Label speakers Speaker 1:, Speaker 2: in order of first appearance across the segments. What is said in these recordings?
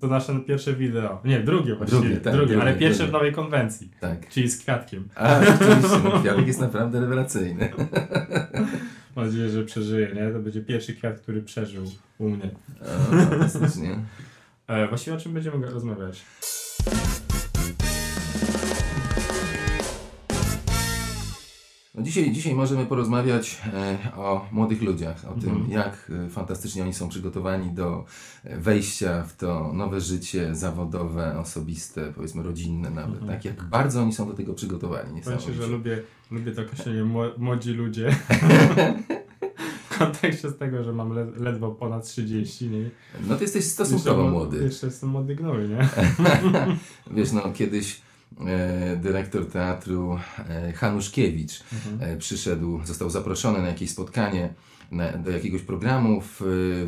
Speaker 1: to nasze pierwsze wideo. Nie, drugie właściwie.
Speaker 2: Drugie, tak,
Speaker 1: drugie, ale
Speaker 2: drugie,
Speaker 1: pierwsze
Speaker 2: drugie.
Speaker 1: w nowej konwencji.
Speaker 2: Tak.
Speaker 1: Czyli z kwiatkiem.
Speaker 2: A, rzeczywiście, no, kwiatek jest naprawdę rewelacyjny.
Speaker 1: Mam nadzieję, że przeżyje, nie? To będzie pierwszy kwiat, który przeżył u mnie.
Speaker 2: O, fantastycznie.
Speaker 1: E, właściwie o czym będziemy rozmawiać?
Speaker 2: No dzisiaj, dzisiaj możemy porozmawiać e, o młodych ludziach, o tym,
Speaker 1: Mhm.
Speaker 2: jak e, fantastycznie oni są przygotowani do e, wejścia w to nowe życie zawodowe, osobiste, powiedzmy rodzinne nawet.
Speaker 1: Mhm.
Speaker 2: Tak, jak bardzo oni są do tego przygotowani.
Speaker 1: Powiem Ci, że lubię, lubię to określenie mło- młodzi ludzie. w kontekście z tego, że mam le- ledwo ponad 30, nie?
Speaker 2: No ty jesteś stosunkowo
Speaker 1: Jeszcze-
Speaker 2: młody.
Speaker 1: Jeszcze jestem młody gnój, nie?
Speaker 2: Wiesz, no kiedyś dyrektor teatru e, Hanuszkiewicz
Speaker 1: Mhm.
Speaker 2: e, przyszedł, został zaproszony na jakieś spotkanie, na, do jakiegoś programu w,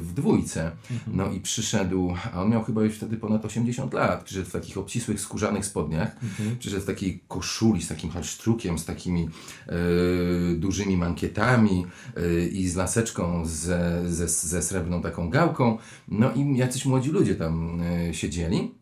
Speaker 2: w dwójce.
Speaker 1: Mhm.
Speaker 2: No i przyszedł, a on miał chyba już wtedy ponad 80 lat, przyszedł w takich obcisłych skórzanych spodniach,
Speaker 1: Mhm.
Speaker 2: przyszedł w takiej koszuli z takim halsztrukiem, z takimi e, dużymi mankietami e, i z laseczką ze, ze, ze srebrną taką gałką. No i jacyś młodzi ludzie tam e, siedzieli.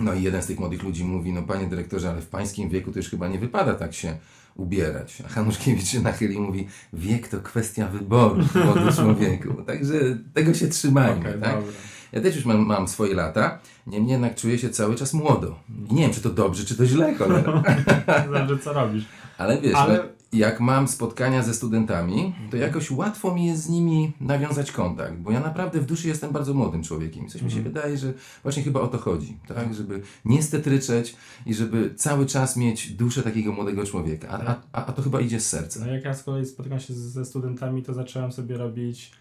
Speaker 2: No i jeden z tych młodych ludzi mówi, no panie dyrektorze, ale w pańskim wieku to już chyba nie wypada tak się ubierać. A Hanuszkiewicz się nachyli i mówi, wiek to kwestia wyboru, młody człowieku. Także tego się trzymajmy,
Speaker 1: Okej,
Speaker 2: tak?
Speaker 1: dobra.
Speaker 2: Ja też już mam, mam swoje lata, niemniej jednak czuję się cały czas młodo. I nie wiem, czy to dobrze, czy to źle, cholera.
Speaker 1: Zależy co robisz.
Speaker 2: Ale wiesz,
Speaker 1: Ale-
Speaker 2: no, jak mam spotkania ze studentami, to jakoś łatwo mi jest z nimi nawiązać kontakt, bo ja naprawdę w duszy jestem bardzo młodym człowiekiem. Coś mi się wydaje, że właśnie chyba o to chodzi, tak? Żeby nie stetryczeć i żeby cały czas mieć duszę takiego młodego człowieka. A, a, a, a to chyba idzie z serca.
Speaker 1: No jak ja z kolei spotykam się ze studentami, to zacząłem sobie robić,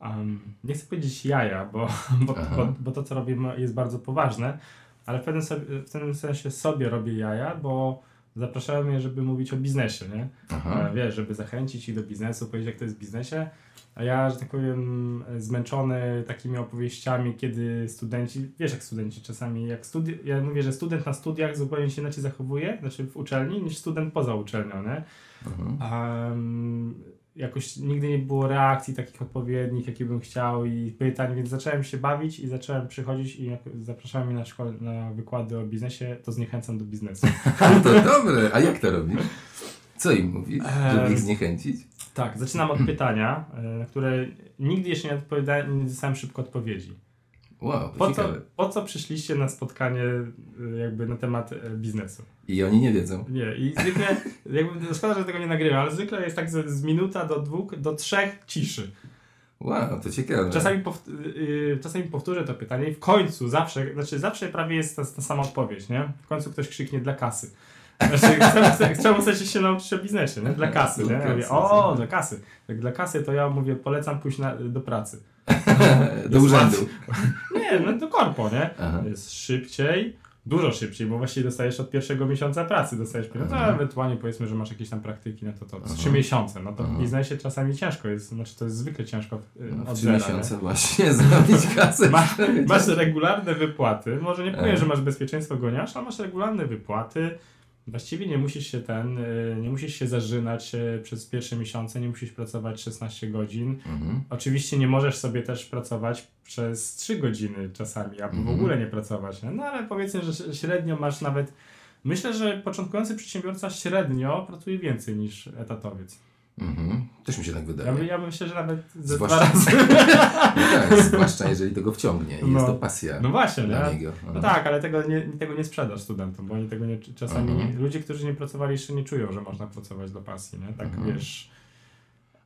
Speaker 1: um, nie chcę powiedzieć jaja, bo, bo, bo, bo to co robię jest bardzo poważne, ale w pewnym, sobie, w pewnym sensie sobie robię jaja, bo zapraszałem je, żeby mówić o biznesie, nie?
Speaker 2: Aha.
Speaker 1: E, Wiesz, żeby zachęcić ich do biznesu, powiedzieć jak to jest w biznesie. A ja, że tak powiem, zmęczony takimi opowieściami, kiedy studenci, wiesz jak studenci czasami, jak studi- ja mówię, że student na studiach zupełnie się inaczej zachowuje, znaczy w uczelni, niż student poza uczelnią, nie?
Speaker 2: Mhm.
Speaker 1: Um, jakoś nigdy nie było reakcji takich odpowiednich, jakie bym chciał i pytań, więc zacząłem się bawić i zacząłem przychodzić i jak zapraszałem mnie na, szkole, na wykłady o biznesie, to zniechęcam do biznesu.
Speaker 2: To dobre. A jak to robisz? Co im mówisz, żeby ich zniechęcić?
Speaker 1: Tak, zaczynam od pytania, e, na które nigdy jeszcze nie, odpowiadałem, nie dostałem szybko odpowiedzi.
Speaker 2: Wow,
Speaker 1: Po co, po co przyszliście na spotkanie e, jakby na temat e, biznesu?
Speaker 2: I oni nie wiedzą.
Speaker 1: Nie, i zwykle, jakby, no szkoda, że tego nie nagrywam, ale zwykle jest tak z, z minuta do dwóch, do trzech ciszy.
Speaker 2: Wow, to ciekawe.
Speaker 1: Czasami, pow, yy, czasami powtórzę to pytanie i w końcu zawsze, znaczy zawsze prawie jest ta, ta sama odpowiedź, nie? W końcu ktoś krzyknie dla kasy. Znaczy, chcemy chcecie się nauczyć o biznesie, nie? Dla kasy, nie? Ja mówię, o, dla kasy. Jak dla kasy, to ja mówię, polecam pójść na, do pracy.
Speaker 2: Do urzędu.
Speaker 1: Nie, no do korpo, nie?
Speaker 2: Aha.
Speaker 1: Jest szybciej, dużo szybciej, bo właściwie dostajesz od pierwszego miesiąca pracy, dostajesz pieniądze, a ewentualnie powiedzmy, że masz jakieś tam praktyki, no to to
Speaker 2: Aha.
Speaker 1: trzy miesiące, no to w biznesie czasami ciężko jest, znaczy to jest zwykle ciężko yy,
Speaker 2: No,
Speaker 1: od
Speaker 2: w trzy
Speaker 1: zera, nie?
Speaker 2: miesiące właśnie zrobić kasę.
Speaker 1: Ma, masz regularne wypłaty. Może nie powiem, że masz bezpieczeństwo goniarz, ale masz regularne wypłaty. Właściwie nie musisz się ten, y, nie musisz się zażynać y, przez pierwsze miesiące, nie musisz pracować 16 godzin.
Speaker 2: Mhm.
Speaker 1: Oczywiście nie możesz sobie też pracować przez 3 godziny czasami, albo w
Speaker 2: Mhm.
Speaker 1: ogóle nie pracować. No ale powiedzmy, że średnio masz nawet. Myślę, że początkujący przedsiębiorca średnio pracuje więcej niż etatowiec.
Speaker 2: Mhm. Też mi się tak
Speaker 1: Ja,
Speaker 2: wydaje.
Speaker 1: by, ja bym myślę, że nawet ze dwa
Speaker 2: Zwłaszcza-
Speaker 1: razy.
Speaker 2: No tak, zwłaszcza jeżeli to go wciągnie i
Speaker 1: No.
Speaker 2: jest to pasja
Speaker 1: No właśnie,
Speaker 2: dla
Speaker 1: nie?
Speaker 2: niego.
Speaker 1: No tak, ale tego nie, tego nie sprzedasz studentom, bo oni tego nie, czasami,
Speaker 2: Mhm.
Speaker 1: ludzie, którzy nie pracowali jeszcze nie czują, że można pracować dla pasji, nie? Tak
Speaker 2: Mhm.
Speaker 1: wiesz,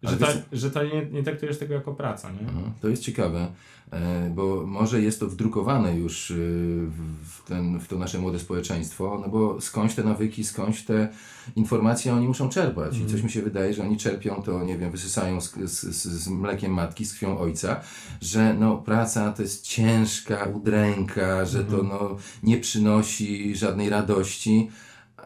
Speaker 1: że to, że to nie, nie traktujesz tego jako praca, nie?
Speaker 2: Mhm. To jest ciekawe, e, bo może jest to wdrukowane już e, w, ten, w to nasze młode społeczeństwo, no bo skądś te nawyki, skądś te informacje oni muszą czerpać. I
Speaker 1: Mhm.
Speaker 2: coś mi się wydaje, że oni czerpią to, nie wiem, wysysają z, z, z, z mlekiem matki, z krwią ojca, że no, praca to jest ciężka udręka, że to
Speaker 1: Mhm.
Speaker 2: no, nie przynosi żadnej radości.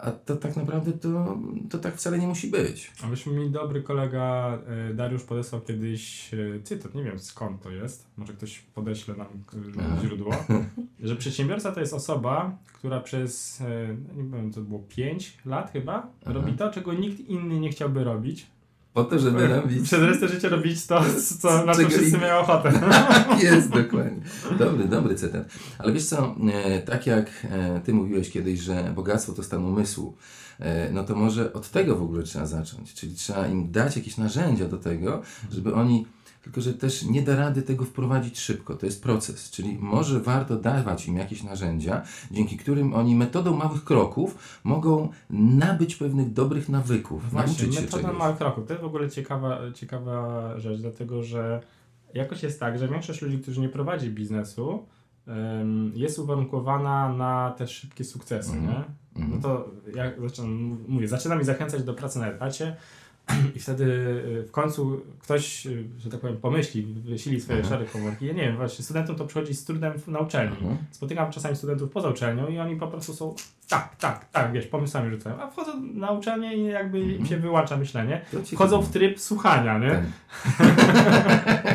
Speaker 2: A to tak naprawdę to, to tak wcale nie musi być.
Speaker 1: A myśmy mi dobry kolega e, Dariusz podesłał kiedyś e, cytat, nie wiem skąd to jest, może ktoś podeśle nam e, źródło, że przedsiębiorca to jest osoba, która przez, e, nie wiem, to było 5 lat chyba,
Speaker 2: Aha.
Speaker 1: robi to, czego nikt inny nie chciałby robić,
Speaker 2: Po to, żeby robić...
Speaker 1: Przez resztę życia robić to, co, na co wszyscy mają ochotę.
Speaker 2: Jest, dokładnie. Dobry, dobry cytat. Ale wiesz co, e, tak jak e, ty mówiłeś kiedyś, że bogactwo to stan umysłu, e, no to może od tego w ogóle trzeba zacząć. Czyli trzeba im dać jakieś narzędzia do tego, żeby oni tylko że też nie da rady tego wprowadzić szybko. To jest proces, czyli może warto dawać im jakieś narzędzia, dzięki którym oni metodą małych kroków mogą nabyć pewnych dobrych nawyków,
Speaker 1: Właśnie,
Speaker 2: nauczyć się
Speaker 1: metoda
Speaker 2: czegoś.
Speaker 1: małych kroków. To jest w ogóle ciekawa, ciekawa rzecz, dlatego że jakoś jest tak, że większość ludzi, którzy nie prowadzi biznesu, jest uwarunkowana na te szybkie sukcesy,
Speaker 2: Mhm.
Speaker 1: nie? No to ja zaczynam, mówię, zaczyna mi zachęcać do pracy na etacie i wtedy y, w końcu ktoś, y, że tak powiem, pomyśli, wysili swoje
Speaker 2: Mhm.
Speaker 1: szare komórki. Ja nie wiem, właśnie studentom to przychodzi z trudem na uczelni.
Speaker 2: Mhm.
Speaker 1: Spotykam czasami studentów poza uczelnią i oni po prostu są tak, tak, tak, wiesz, pomysłami rzucają. A wchodzą na uczelnię i jakby im
Speaker 2: Mhm.
Speaker 1: się wyłącza myślenie. Wchodzą w tryb słuchania, nie?
Speaker 2: Tak.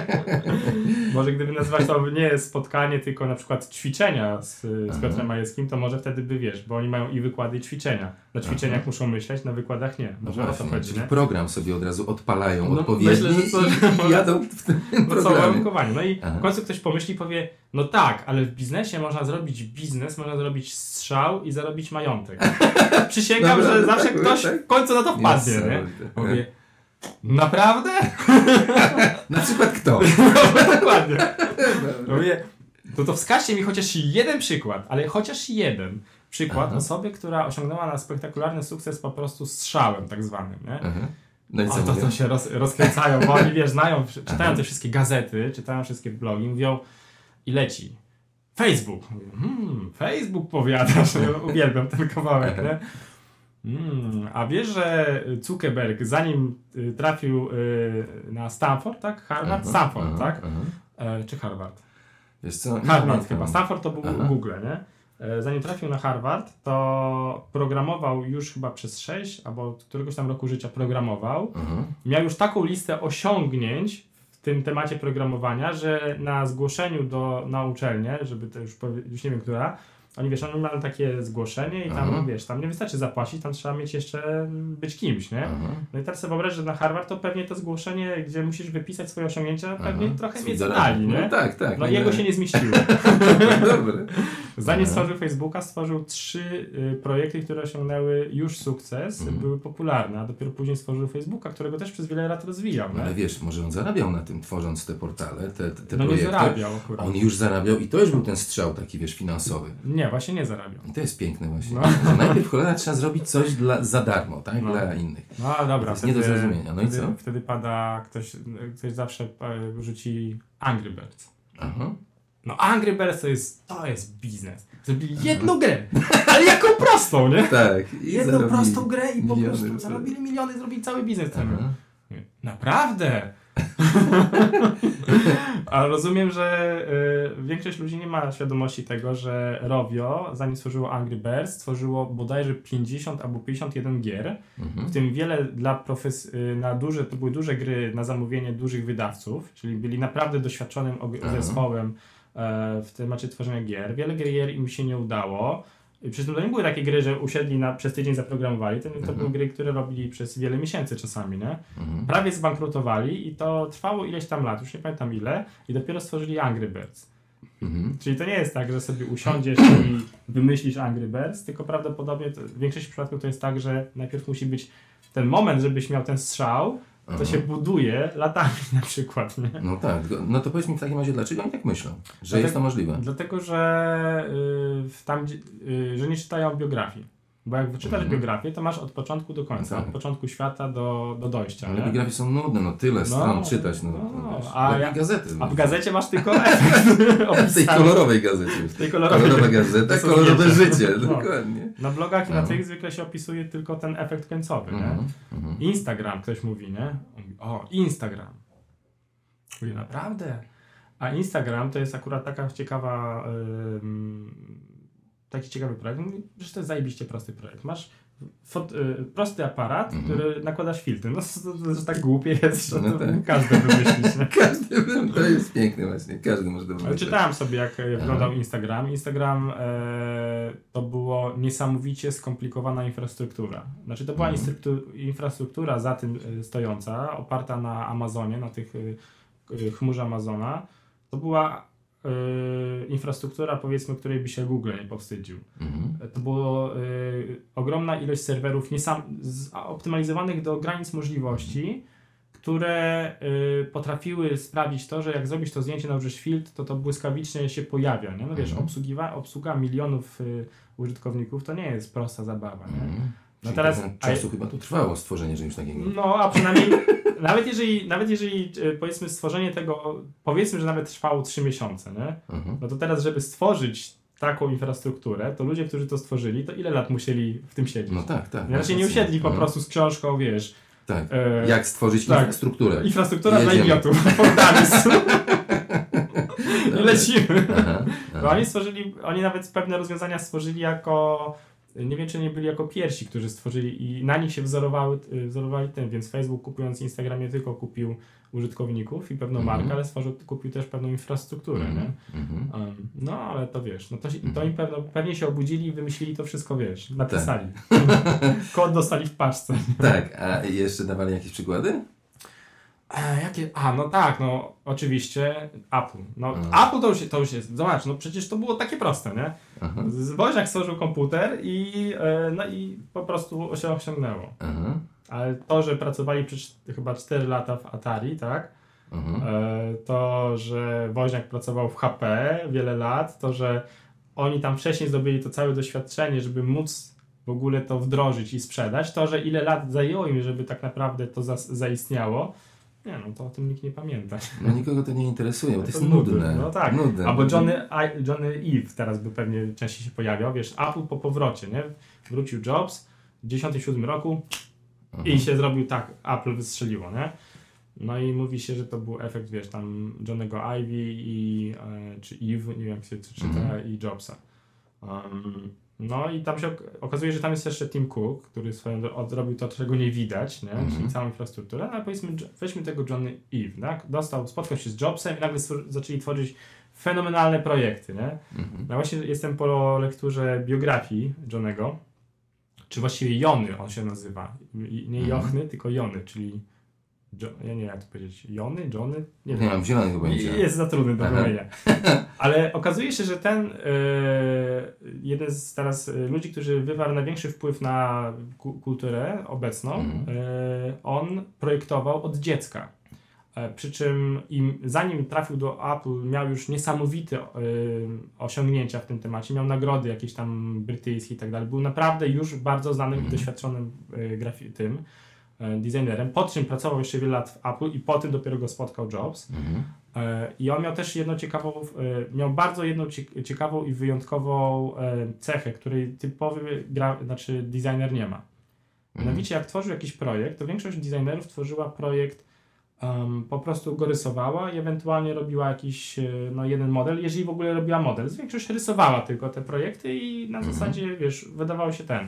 Speaker 1: Może gdyby nazwać to nie spotkanie, tylko na przykład ćwiczenia z, z. Piotrem Majewskim, to może wtedy by wiesz, bo oni mają i wykłady, i ćwiczenia. Na ćwiczeniach
Speaker 2: Aha.
Speaker 1: muszą myśleć, na wykładach nie.
Speaker 2: No
Speaker 1: Może o to chodzi, nie?
Speaker 2: program sobie od razu odpalają
Speaker 1: No,
Speaker 2: odpowiedni
Speaker 1: myślę, że to-
Speaker 2: i, i jadą w tym
Speaker 1: No
Speaker 2: programie.
Speaker 1: No i
Speaker 2: Aha.
Speaker 1: w końcu ktoś pomyśli i powie, no tak, ale w biznesie można zrobić biznes, można zrobić strzał i zarobić majątek. Przysięgam,
Speaker 2: Naprawdę,
Speaker 1: że zawsze
Speaker 2: tak,
Speaker 1: ktoś
Speaker 2: tak?
Speaker 1: w końcu na to wpadnie, nie? Mówię, naprawdę?
Speaker 2: Na przykład kto?
Speaker 1: Dokładnie. Mówię, no to wskażcie mi chociaż jeden przykład, ale chociaż jeden przykład
Speaker 2: Aha.
Speaker 1: osoby, która osiągnęła na spektakularny sukces po prostu strzałem tak zwanym, nie?
Speaker 2: Aha. No i
Speaker 1: A
Speaker 2: co
Speaker 1: to,
Speaker 2: mówię?
Speaker 1: to się roz, rozkręcają, bo oni wiesz, znają, czytają te wszystkie gazety, czytają wszystkie blogi, mówią i leci. Facebook. Hmm, Facebook powiadasz, uwielbiam ten kawałek, nie? Mm, a wiesz, że Zuckerberg zanim y, trafił y, na Stanford, tak? Harvard?
Speaker 2: Aha,
Speaker 1: Stanford,
Speaker 2: aha,
Speaker 1: tak?
Speaker 2: aha.
Speaker 1: E, czy Harvard?
Speaker 2: Wiesz co?
Speaker 1: Harvard chyba. Stanford to był. Google, nie? E, Zanim trafił na Harvard, to programował już chyba przez 6 albo któregoś tam roku życia programował. Miał już taką listę osiągnięć tym temacie programowania, że na zgłoszeniu do, na uczelnię, żeby to już, powie, już nie wiem która, oni wiesz, oni mają takie zgłoszenie i tam,
Speaker 2: Aha.
Speaker 1: wiesz, tam nie wystarczy zapłacić, tam trzeba mieć jeszcze być kimś, nie?
Speaker 2: Aha.
Speaker 1: No i teraz sobie wyobraź, że na Harvard to pewnie to zgłoszenie, gdzie musisz wypisać swoje osiągnięcia, pewnie
Speaker 2: Aha.
Speaker 1: trochę
Speaker 2: Swój
Speaker 1: więcej dali, nie?
Speaker 2: No tak, tak.
Speaker 1: No
Speaker 2: nie,
Speaker 1: jego
Speaker 2: nie.
Speaker 1: się nie zmieściło.
Speaker 2: Dobre.
Speaker 1: Zanim
Speaker 2: Aha.
Speaker 1: stworzył Facebooka, stworzył trzy y, projekty, które osiągnęły już sukces,
Speaker 2: Mhm.
Speaker 1: były popularne, a dopiero później stworzył Facebooka, którego też przez wiele lat rozwijał.
Speaker 2: No, ale
Speaker 1: Nie?
Speaker 2: wiesz, może on zarabiał na tym, tworząc te portale, te, te, te
Speaker 1: No nie
Speaker 2: projekty.
Speaker 1: zarabiał akurat.
Speaker 2: On już zarabiał i to już był ten strzał taki, wiesz, finansowy.
Speaker 1: Nie, właśnie nie zarabiał.
Speaker 2: I to jest piękne właśnie.
Speaker 1: No.
Speaker 2: Najpierw cholera trzeba zrobić coś dla, za darmo, tak?
Speaker 1: No.
Speaker 2: Dla innych.
Speaker 1: No dobra,
Speaker 2: To jest nie do zrozumienia. No i
Speaker 1: wtedy,
Speaker 2: co?
Speaker 1: wtedy pada, ktoś, ktoś zawsze e, rzuci Angry Birds.
Speaker 2: Aha.
Speaker 1: No Angry Birds to jest, to jest biznes. Zrobili jedną grę, ale jaką prostą, nie?
Speaker 2: Tak. I
Speaker 1: Jedną prostą grę i po prostu zarobili miliony, zrobili cały biznes.
Speaker 2: Aha.
Speaker 1: Naprawdę? A rozumiem, że y, większość ludzi nie ma świadomości tego, że Rovio, zanim stworzyło Angry Birds, stworzyło bodajże 50 albo 51 gier,
Speaker 2: Mhm.
Speaker 1: w tym wiele dla profes- y, na duże, to były duże gry na zamówienie dużych wydawców, czyli byli naprawdę doświadczonym
Speaker 2: Aha.
Speaker 1: zespołem e, w temacie tworzenia gier. Wiele gier im się nie udało. Tym to nie były takie gry, że usiedli na, przez tydzień zaprogramowali, to, to
Speaker 2: Mhm.
Speaker 1: były gry, które robili przez wiele miesięcy czasami, nie?
Speaker 2: Mhm.
Speaker 1: Prawie zbankrutowali i to trwało ileś tam lat, już nie pamiętam ile, i dopiero stworzyli Angry Birds.
Speaker 2: Mhm.
Speaker 1: Czyli to nie jest tak, że sobie usiądziesz i wymyślisz Angry Birds, tylko prawdopodobnie to, w większości przypadków to jest tak, że najpierw musi być ten moment, żebyś miał ten strzał, to się buduje latami na przykład, nie?
Speaker 2: No tak, no to powiedz mi w takim razie, dlaczego oni tak myślą? Że
Speaker 1: Dlatego-
Speaker 2: jest to możliwe?
Speaker 1: Dlatego, że, y, tam, y, że nie czytają biografii. Bo jak wyczytasz
Speaker 2: Mhm.
Speaker 1: biografię, to masz od początku do końca,
Speaker 2: Tak.
Speaker 1: od początku świata do, do dojścia.
Speaker 2: Ale
Speaker 1: nie?
Speaker 2: biografie są nudne, no tyle stron
Speaker 1: No,
Speaker 2: czytać, no,
Speaker 1: no,
Speaker 2: no wiesz,
Speaker 1: a ja-
Speaker 2: gazety.
Speaker 1: A w
Speaker 2: no.
Speaker 1: gazecie masz tylko efekt
Speaker 2: W tej kolorowej gazecie.
Speaker 1: W tej kolorowej.
Speaker 2: Kolorowa gazeta, kolorowe życie,
Speaker 1: No.
Speaker 2: dokładnie.
Speaker 1: Na blogach i na
Speaker 2: No.
Speaker 1: tych zwykle się opisuje tylko ten efekt końcowy, nie?
Speaker 2: Mhm, mhm.
Speaker 1: Instagram, ktoś mówi, nie? Mówi, o, Instagram. Mówi, naprawdę? A Instagram to jest akurat taka ciekawa, ym, taki ciekawy projekt. Mówi, że to jest zajebiście prosty projekt. Masz fot, y, prosty aparat,
Speaker 2: Mhm.
Speaker 1: który nakładasz filtry. No to, to, tak głupie jest, że
Speaker 2: No
Speaker 1: to
Speaker 2: tak.
Speaker 1: każdy wymyślić. Nie?
Speaker 2: Każdy, to jest piękne właśnie, każdy może to
Speaker 1: Ale czytałem sobie, jak wyglądał Instagram. Instagram e, to było niesamowicie skomplikowana infrastruktura. Znaczy, to była
Speaker 2: Mhm.
Speaker 1: instruktu- infrastruktura za tym e, stojąca, oparta na Amazonie, na tych e, chmurze Amazona. To była infrastruktura, powiedzmy, której by się Google nie powstydził.
Speaker 2: Mhm.
Speaker 1: To była ogromna ilość serwerów niesam, optymalizowanych do granic możliwości, które y, potrafiły sprawić to, że jak zrobisz to zdjęcie, nałożysz filtr, to to błyskawicznie się pojawia. Nie? No wiesz,
Speaker 2: Mhm.
Speaker 1: obsługiwa, obsługa milionów y, użytkowników to nie jest prosta zabawa. Nie? No teraz-
Speaker 2: czasu chyba tu trwało stworzenie czegoś takiego.
Speaker 1: No, a przynajmniej nawet jeżeli, nawet jeżeli y, powiedzmy stworzenie tego, powiedzmy, że nawet trwało 3 miesiące, nie?
Speaker 2: Mhm.
Speaker 1: No to teraz, żeby stworzyć taką infrastrukturę, to ludzie, którzy to stworzyli, to ile lat musieli w tym siedzieć?
Speaker 2: No tak, tak.
Speaker 1: Znaczy nie
Speaker 2: tak,
Speaker 1: usiedli po
Speaker 2: mhm.
Speaker 1: prostu z książką, wiesz,
Speaker 2: Tak.
Speaker 1: e,
Speaker 2: Jak stworzyć
Speaker 1: tak.
Speaker 2: infrastrukturę.
Speaker 1: infrastruktura dla idiotów. I lecimy.
Speaker 2: Aha,
Speaker 1: Bo
Speaker 2: aha.
Speaker 1: oni stworzyli, oni nawet pewne rozwiązania stworzyli jako, nie wiem czy nie byli jako pierwsi, którzy stworzyli i na nich się wzorowały, y, wzorowali tym, więc Facebook kupując Instagram nie tylko kupił użytkowników i pewną
Speaker 2: Mhm.
Speaker 1: markę, ale stworzył, kupił też pewną infrastrukturę, nie?
Speaker 2: Mhm. Mhm.
Speaker 1: Um, no, ale to wiesz, no to, to
Speaker 2: Mhm.
Speaker 1: im pewno, pewnie się obudzili i wymyślili to wszystko, wiesz, napisali.
Speaker 2: Tak.
Speaker 1: Kod dostali w paczce.
Speaker 2: Tak, a jeszcze dawali jakieś przykłady?
Speaker 1: E, jakie? A, no tak, no oczywiście Apple. No
Speaker 2: Mhm.
Speaker 1: Apple to już, to już jest, zobacz, no przecież to było takie proste, nie?
Speaker 2: Aha.
Speaker 1: Z- Woźniak stworzył komputer i, e, no i po prostu się osiągnęło.
Speaker 2: Aha.
Speaker 1: Ale to, że pracowali przez chyba 4 lata w Atari, tak?
Speaker 2: Aha.
Speaker 1: E, to, że Woźniak pracował w HP wiele lat, to, że oni tam wcześniej zdobyli to całe doświadczenie, żeby móc w ogóle to wdrożyć i sprzedać, to, że ile lat zajęło im, żeby tak naprawdę to zas- zaistniało, nie no, to o tym nikt nie pamięta.
Speaker 2: No nikogo to nie interesuje, bo to
Speaker 1: To
Speaker 2: jest
Speaker 1: nudy,
Speaker 2: nudne.
Speaker 1: no tak.
Speaker 2: Nudne.
Speaker 1: Albo Johnny, I- Johnny Eve teraz by pewnie częściej się pojawiał, wiesz, Apple po powrocie, nie? Wrócił Jobs w 97 roku
Speaker 2: Aha.
Speaker 1: i się zrobił tak, Apple wystrzeliło, nie? No i mówi się, że to był efekt, wiesz, tam Johnego Ivy i, e, czy Eve, nie wiem jak się czyta,
Speaker 2: Mhm.
Speaker 1: i Jobsa. Um, no i tam się ok- okazuje, że tam jest jeszcze Tim Cook, który swoją dro- odrobił to, czego nie widać, nie?
Speaker 2: Mhm.
Speaker 1: czyli całą infrastrukturę, no ale powiedzmy, weźmy tego Johnny Eve, tak? Dostał, spotkał się z Jobsem i nagle zaczęli tworzyć fenomenalne projekty, nie?
Speaker 2: Mhm.
Speaker 1: Ja właśnie jestem po lekturze biografii Johnego, czy właściwie Jony on się nazywa. Nie
Speaker 2: Mhm.
Speaker 1: Jochny, tylko Jony, czyli jo, ja nie wiem jak to powiedzieć, Jony, Johnny? Nie
Speaker 2: Nie
Speaker 1: wiem.
Speaker 2: mam zielonego pojęcia.
Speaker 1: Jest za trudny do
Speaker 2: Aha.
Speaker 1: wymienienia. Ale okazuje się, że ten e, jeden z teraz e, ludzi, który wywarł największy wpływ na ku, kulturę obecną, e, on projektował od dziecka. Przy czym im, zanim trafił do Apple, miał już niesamowite osiągnięcia w tym temacie. Miał nagrody jakieś tam brytyjskie i tak dalej. Był naprawdę już bardzo znanym i
Speaker 2: Mhm.
Speaker 1: doświadczonym e, grafi- tym designerem. Po czym pracował jeszcze wiele lat w Apple i po tym dopiero go spotkał Jobs.
Speaker 2: Mhm.
Speaker 1: E, I on miał też jedną ciekawą, e, miał bardzo jedną cie- ciekawą i wyjątkową e, cechę, której typowy gra, znaczy designer nie ma.
Speaker 2: Mhm.
Speaker 1: Mianowicie jak tworzył jakiś projekt, to większość designerów tworzyła projekt, em, po prostu go rysowała i ewentualnie robiła jakiś e, no, jeden model, jeżeli w ogóle robiła model. Większość rysowała tylko te projekty i na
Speaker 2: Mhm.
Speaker 1: zasadzie, wiesz, wydawało się ten.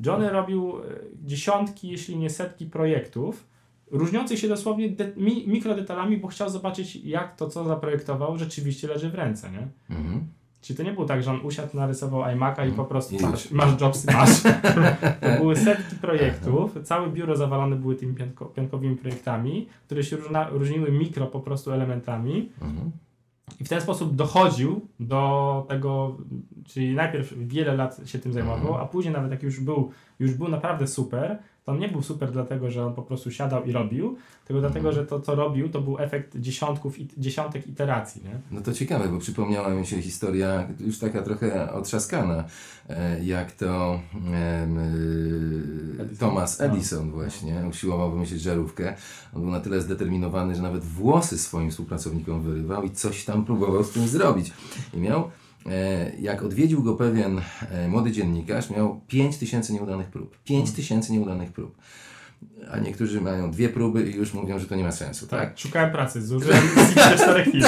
Speaker 1: Johnny robił e, dziesiątki, jeśli nie setki projektów, różniących się dosłownie de- mi, mikrodetalami, bo chciał zobaczyć, jak to, co zaprojektował, rzeczywiście leży w ręce, nie?
Speaker 2: Mhm.
Speaker 1: Czyli to nie było tak, że on usiadł, narysował iMac'a i po prostu
Speaker 2: I
Speaker 1: masz, masz jobsy, masz. to były setki projektów, całe biuro zawalone były tymi pianko, piankowymi projektami, które się różna, różniły mikro po prostu elementami
Speaker 2: Mhm.
Speaker 1: I w ten sposób dochodził do tego, czyli najpierw wiele lat się tym zajmował,
Speaker 2: Mhm.
Speaker 1: a później nawet jak już był, już był naprawdę super, to on nie był super dlatego, że on po prostu siadał i robił, tylko dlatego, że to co robił, to był efekt dziesiątków, i- dziesiątek iteracji, nie?
Speaker 2: No to ciekawe, bo przypomniała mi się historia już taka trochę otrzaskana, e, jak to e,
Speaker 1: Edison.
Speaker 2: Thomas Edison właśnie usiłował wymyślić żarówkę. On był na tyle zdeterminowany, że nawet włosy swoim współpracownikom wyrywał i coś tam próbował z tym zrobić. I miał, jak odwiedził go pewien e, młody dziennikarz, miał 5 tysięcy nieudanych prób. 5 tysięcy nieudanych prób. A niektórzy mają dwie próby i już mówią, że to nie ma sensu, tak?
Speaker 1: Tak, szukałem pracy, zużyłem z czterech chwil.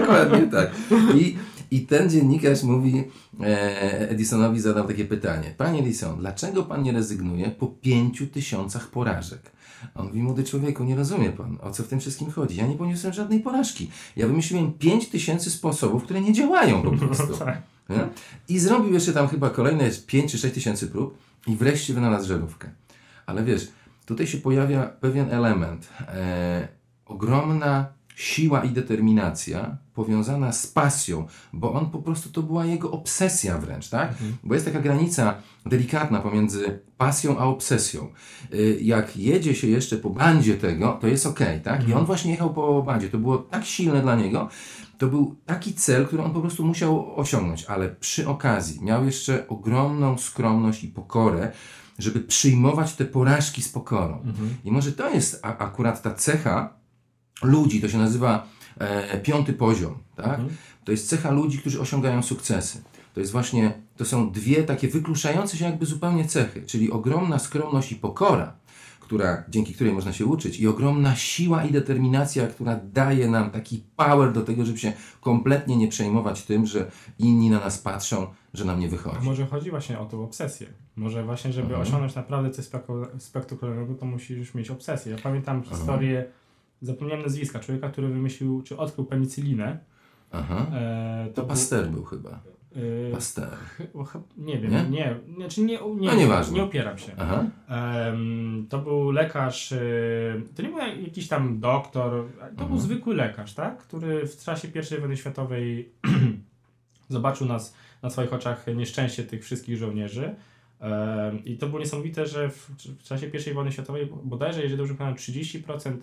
Speaker 2: Dokładnie tak. I, I ten dziennikarz mówi, e, Edisonowi zadał takie pytanie. Panie Edison, dlaczego pan nie rezygnuje po pięciu tysiącach porażek? A on mówi, młody człowieku, nie rozumie pan, o co w tym wszystkim chodzi. Ja nie poniosłem żadnej porażki. Ja wymyśliłem pięć tysięcy sposobów, które nie działają po prostu.
Speaker 1: Tak.
Speaker 2: Nie? I zrobił jeszcze tam chyba kolejne 5 czy 6 tysięcy prób i wreszcie wynalazł żarówkę. Ale wiesz, tutaj się pojawia pewien element. E, ogromna siła i determinacja powiązana z pasją, bo on po prostu to była jego obsesja wręcz, tak? Bo jest taka granica delikatna pomiędzy pasją a obsesją. Y, Jak jedzie się jeszcze po bandzie tego, to jest ok, tak? I on właśnie jechał po bandzie. To było tak silne dla niego, to był taki cel, który on po prostu musiał osiągnąć, ale przy okazji miał jeszcze ogromną skromność i pokorę, żeby przyjmować te porażki z pokorą. I może to jest a, akurat ta cecha ludzi, to się nazywa e, piąty poziom, tak? To jest cecha ludzi, którzy osiągają sukcesy. To jest właśnie, to są dwie takie wykluczające się jakby zupełnie cechy, czyli ogromna skromność i pokora, która, dzięki której można się uczyć i ogromna siła i determinacja, która daje nam taki power do tego, żeby się kompletnie nie przejmować tym, że inni na nas patrzą, że nam nie
Speaker 1: A
Speaker 2: wychodzi.
Speaker 1: może chodzi właśnie o tą obsesję. Może właśnie, żeby
Speaker 2: Mhm.
Speaker 1: osiągnąć naprawdę coś spektakularnego, to musisz mieć obsesję. Ja pamiętam historię, zapomniałem nazwiska, człowieka, który wymyślił, czy odkrył penicylinę.
Speaker 2: Aha.
Speaker 1: E,
Speaker 2: To
Speaker 1: był-
Speaker 2: Pasteur był chyba.
Speaker 1: e,
Speaker 2: Pasteur.
Speaker 1: Nie wiem,
Speaker 2: Nie?
Speaker 1: nie, znaczy nie, nie,
Speaker 2: No nieważne.
Speaker 1: nie opieram się.
Speaker 2: Aha.
Speaker 1: To był lekarz, e, to nie był jakiś tam doktor, to był
Speaker 2: Mhm.
Speaker 1: zwykły lekarz, tak? który w czasie I wojny światowej zobaczył nas na swoich oczach nieszczęście tych wszystkich żołnierzy. I to było niesamowite, że w, w czasie I wojny światowej bodajże, jeżeli dobrze pamiętam, 30% e,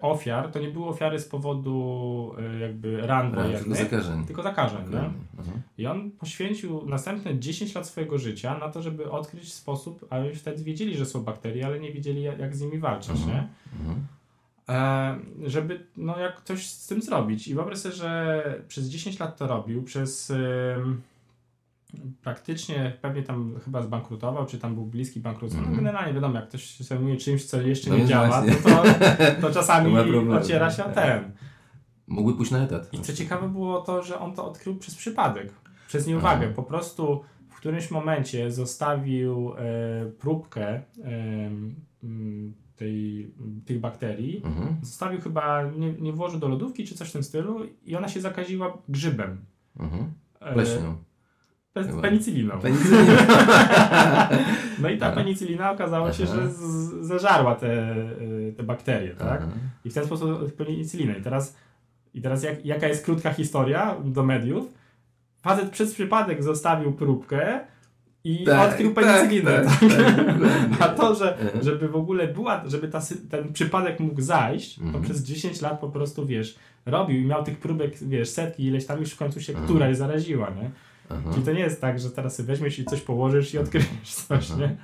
Speaker 1: ofiar to nie były ofiary z powodu e, jakby ran
Speaker 2: Tylko
Speaker 1: wojennych,
Speaker 2: zakażeń.
Speaker 1: tylko zakażeń. Nie?
Speaker 2: Dokładnie. Mhm.
Speaker 1: I on poświęcił następne 10 lat swojego życia na to, żeby odkryć sposób, a już wtedy wiedzieli, że są bakterie, ale nie wiedzieli, jak, jak z nimi walczyć,
Speaker 2: Mhm.
Speaker 1: nie?
Speaker 2: Mhm.
Speaker 1: E, żeby no, jak coś z tym zrobić. I wyobraź sobie, że przez 10 lat to robił, przez ym, praktycznie pewnie tam chyba zbankrutował, czy tam był bliski bankructwu. No,
Speaker 2: Mhm.
Speaker 1: generalnie wiadomo, jak ktoś się zajmuje czymś, co jeszcze
Speaker 2: No
Speaker 1: nie działa, to, to, to czasami ociera się o ten.
Speaker 2: Mógłby pójść na etat.
Speaker 1: I co ciekawe było to, że on to odkrył przez przypadek, przez nieuwagę.
Speaker 2: Aha.
Speaker 1: Po prostu w którymś momencie zostawił e, próbkę e, tej, tych bakterii.
Speaker 2: Mhm.
Speaker 1: Zostawił chyba, nie, nie włożył do lodówki czy coś w tym stylu i ona się zakaziła grzybem.
Speaker 2: Mhm.
Speaker 1: E,
Speaker 2: Pleśnią. Chyba.
Speaker 1: Penicylliną.
Speaker 2: Penicylina.
Speaker 1: No i ta
Speaker 2: Aha.
Speaker 1: penicylina okazało się,
Speaker 2: Aha.
Speaker 1: że z, zeżarła te, y, te bakterie, tak?
Speaker 2: Aha.
Speaker 1: I w ten sposób penicylinę. I teraz, i teraz jak, jaka jest krótka historia do mediów? Facet przez przypadek zostawił próbkę i odkrył penicylinę.
Speaker 2: Tak,
Speaker 1: tak?
Speaker 2: tak, tak.
Speaker 1: A to, że, żeby w ogóle była, żeby ta, ten przypadek mógł zajść, to
Speaker 2: Mhm.
Speaker 1: przez 10 lat po prostu, wiesz, robił i miał tych próbek, wiesz, setki, ileś tam już w końcu się któraś zaraziła, nie?
Speaker 2: Aha.
Speaker 1: Czyli to nie jest tak, że teraz sobie weźmiesz i coś położysz i odkryjesz coś,
Speaker 2: Aha.
Speaker 1: nie?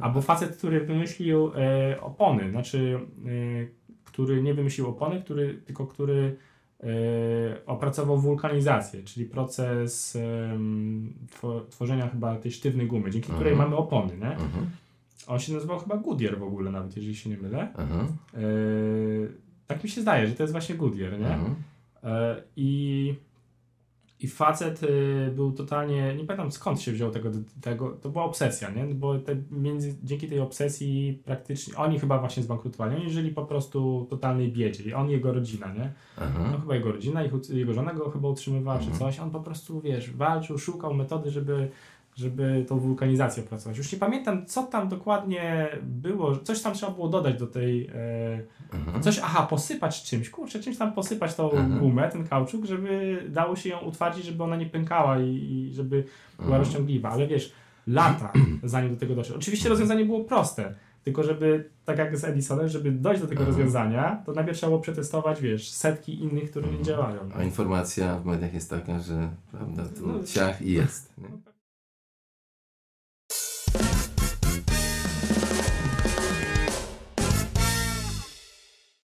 Speaker 1: Albo facet, który wymyślił e, opony, znaczy, e, który nie wymyślił opony, który, tylko który e, opracował wulkanizację, czyli proces tworzenia chyba tej sztywnej gumy, dzięki której
Speaker 2: Mhm.
Speaker 1: mamy opony, nie? On się nazywał chyba Goodyear w ogóle nawet, jeżeli się nie mylę.
Speaker 2: Aha.
Speaker 1: E, tak mi się zdaje, że to jest właśnie Goodyear, nie? E, I, I facet y, był totalnie, nie pamiętam skąd się wziął tego, tego to była obsesja, nie? Bo te, między, dzięki tej obsesji praktycznie, oni chyba właśnie zbankrutowali, oni żyli po prostu w totalnej biedzie i on i jego rodzina, nie? No
Speaker 2: Aha.
Speaker 1: chyba jego rodzina, ich, jego żona go chyba utrzymywała czy
Speaker 2: Mhm.
Speaker 1: coś, on po prostu, wiesz, walczył, szukał metody, żeby żeby tą wulkanizację opracować. Już nie pamiętam, co tam dokładnie było, coś tam trzeba było dodać do tej, e,
Speaker 2: Aha.
Speaker 1: Coś, aha, posypać czymś, kurczę, czymś tam posypać tą
Speaker 2: Aha.
Speaker 1: gumę, ten kauczuk, żeby dało się ją utwardzić, żeby ona nie pękała i, i żeby była
Speaker 2: Mhm.
Speaker 1: rozciągliwa. Ale wiesz, lata zanim do tego doszło. Oczywiście rozwiązanie było proste, tylko żeby, tak jak z Edisonem, żeby dojść do tego rozwiązania, to najpierw trzeba było przetestować, wiesz, setki innych, które nie
Speaker 2: Mhm.
Speaker 1: działają.
Speaker 2: A informacja w mediach jest taka, że prawda, tu
Speaker 1: No.
Speaker 2: ciach i jest.